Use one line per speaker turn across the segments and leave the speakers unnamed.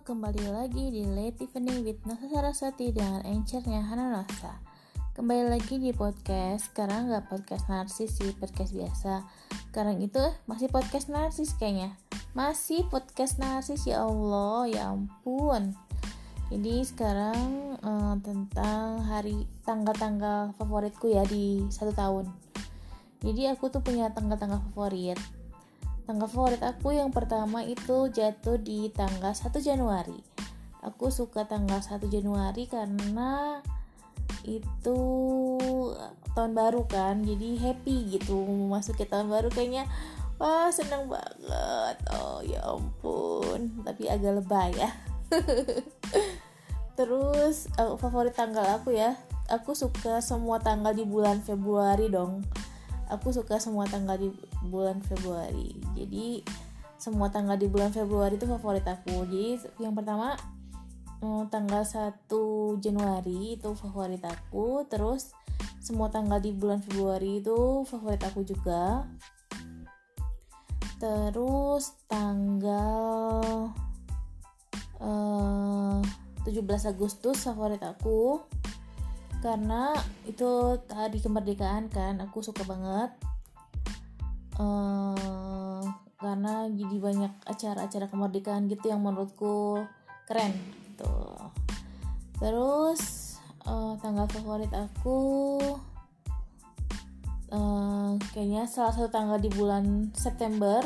kembali lagi di Late Evening with Nasa Saraswati dengan encernya Hana Nasa Kembali lagi di podcast, sekarang nggak podcast narsis sih, podcast biasa. Sekarang itu masih podcast narsis kayaknya. Masih podcast narsis, ya Allah, ya ampun. Jadi sekarang eh, tentang hari tanggal-tanggal favoritku ya di satu tahun. Jadi aku tuh punya tanggal-tanggal favorit Tanggal favorit aku yang pertama itu jatuh di tanggal 1 Januari. Aku suka tanggal 1 Januari karena itu tahun baru kan, jadi happy gitu masuk ke tahun baru kayaknya wah seneng banget. Oh ya ampun, tapi agak lebay ya. Terus uh, favorit tanggal aku ya, aku suka semua tanggal di bulan Februari dong aku suka semua tanggal di bulan Februari. Jadi semua tanggal di bulan Februari itu favorit aku. Jadi yang pertama hmm, tanggal 1 Januari itu favorit aku. Terus semua tanggal di bulan Februari itu favorit aku juga. Terus tanggal uh, eh, 17 Agustus favorit aku karena itu tadi kemerdekaan kan aku suka banget. Uh, karena jadi banyak acara-acara kemerdekaan gitu yang menurutku keren gitu. Terus uh, tanggal favorit aku uh, kayaknya salah satu tanggal di bulan September.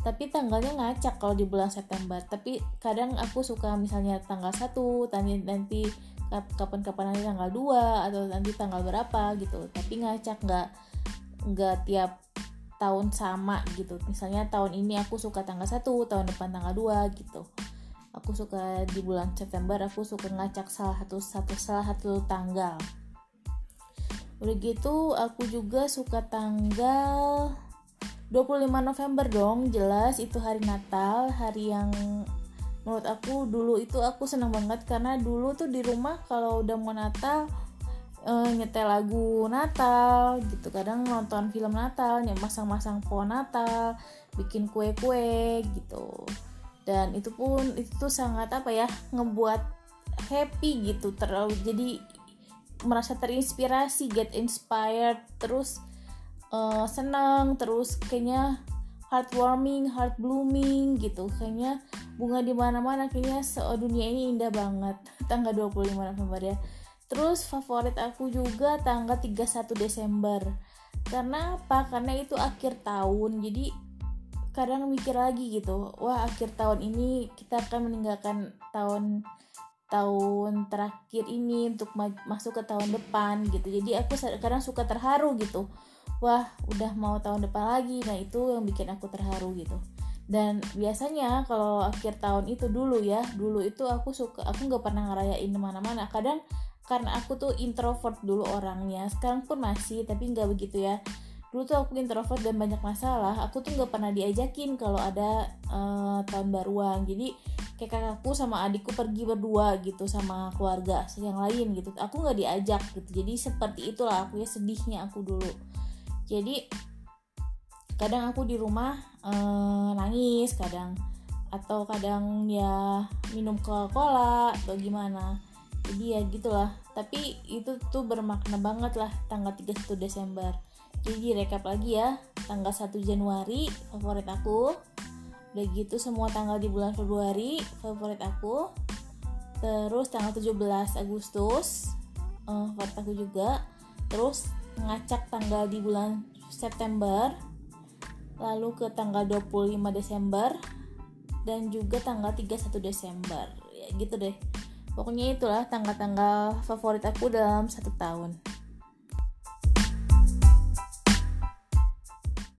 Tapi tanggalnya ngacak kalau di bulan September. Tapi kadang aku suka misalnya tanggal 1 nanti nanti kapan-kapan nanti tanggal 2 atau nanti tanggal berapa gitu. Tapi ngacak nggak nggak tiap tahun sama gitu. Misalnya tahun ini aku suka tanggal 1 tahun depan tanggal 2 gitu. Aku suka di bulan September aku suka ngacak salah satu satu salah satu tanggal. Udah gitu aku juga suka tanggal 25 November dong jelas. Itu hari Natal hari yang menurut aku dulu itu aku senang banget karena dulu tuh di rumah kalau udah mau Natal uh, nyetel lagu Natal gitu. Kadang nonton film Natal masang-masang pohon Natal bikin kue-kue gitu. Dan itu pun itu tuh sangat apa ya ngebuat happy gitu. Terlalu jadi merasa terinspirasi get inspired terus uh, senang terus kayaknya heartwarming, heart blooming gitu. Kayaknya bunga di mana-mana kayaknya dunia ini indah banget. Tanggal 25 November ya. Terus favorit aku juga tanggal 31 Desember. Karena apa? Karena itu akhir tahun. Jadi kadang mikir lagi gitu. Wah, akhir tahun ini kita akan meninggalkan tahun tahun terakhir ini untuk masuk ke tahun depan gitu. Jadi aku kadang suka terharu gitu wah udah mau tahun depan lagi. Nah itu yang bikin aku terharu gitu. Dan biasanya kalau akhir tahun itu dulu ya dulu itu aku suka aku nggak pernah ngerayain mana-mana kadang karena aku tuh introvert dulu orangnya sekarang pun masih tapi nggak begitu ya. Dulu tuh aku introvert dan banyak masalah aku tuh nggak pernah diajakin kalau ada uh, tahun baruan. Jadi kayak kakakku sama adikku pergi berdua gitu sama keluarga yang lain gitu. Aku nggak diajak gitu. Jadi seperti itulah aku ya sedihnya aku dulu jadi kadang aku di rumah eh, nangis kadang atau kadang ya minum coca-cola atau gimana. Jadi ya gitulah. Tapi itu tuh bermakna banget lah tanggal 31 Desember. Jadi rekap lagi ya tanggal 1 Januari favorit aku. Udah gitu semua tanggal di bulan Februari favorit aku. Terus tanggal 17 Agustus uh, favorit aku juga. Terus ngacak tanggal di bulan September lalu ke tanggal 25 Desember dan juga tanggal 31 Desember. Ya gitu deh. Pokoknya itulah tanggal-tanggal favorit aku dalam satu tahun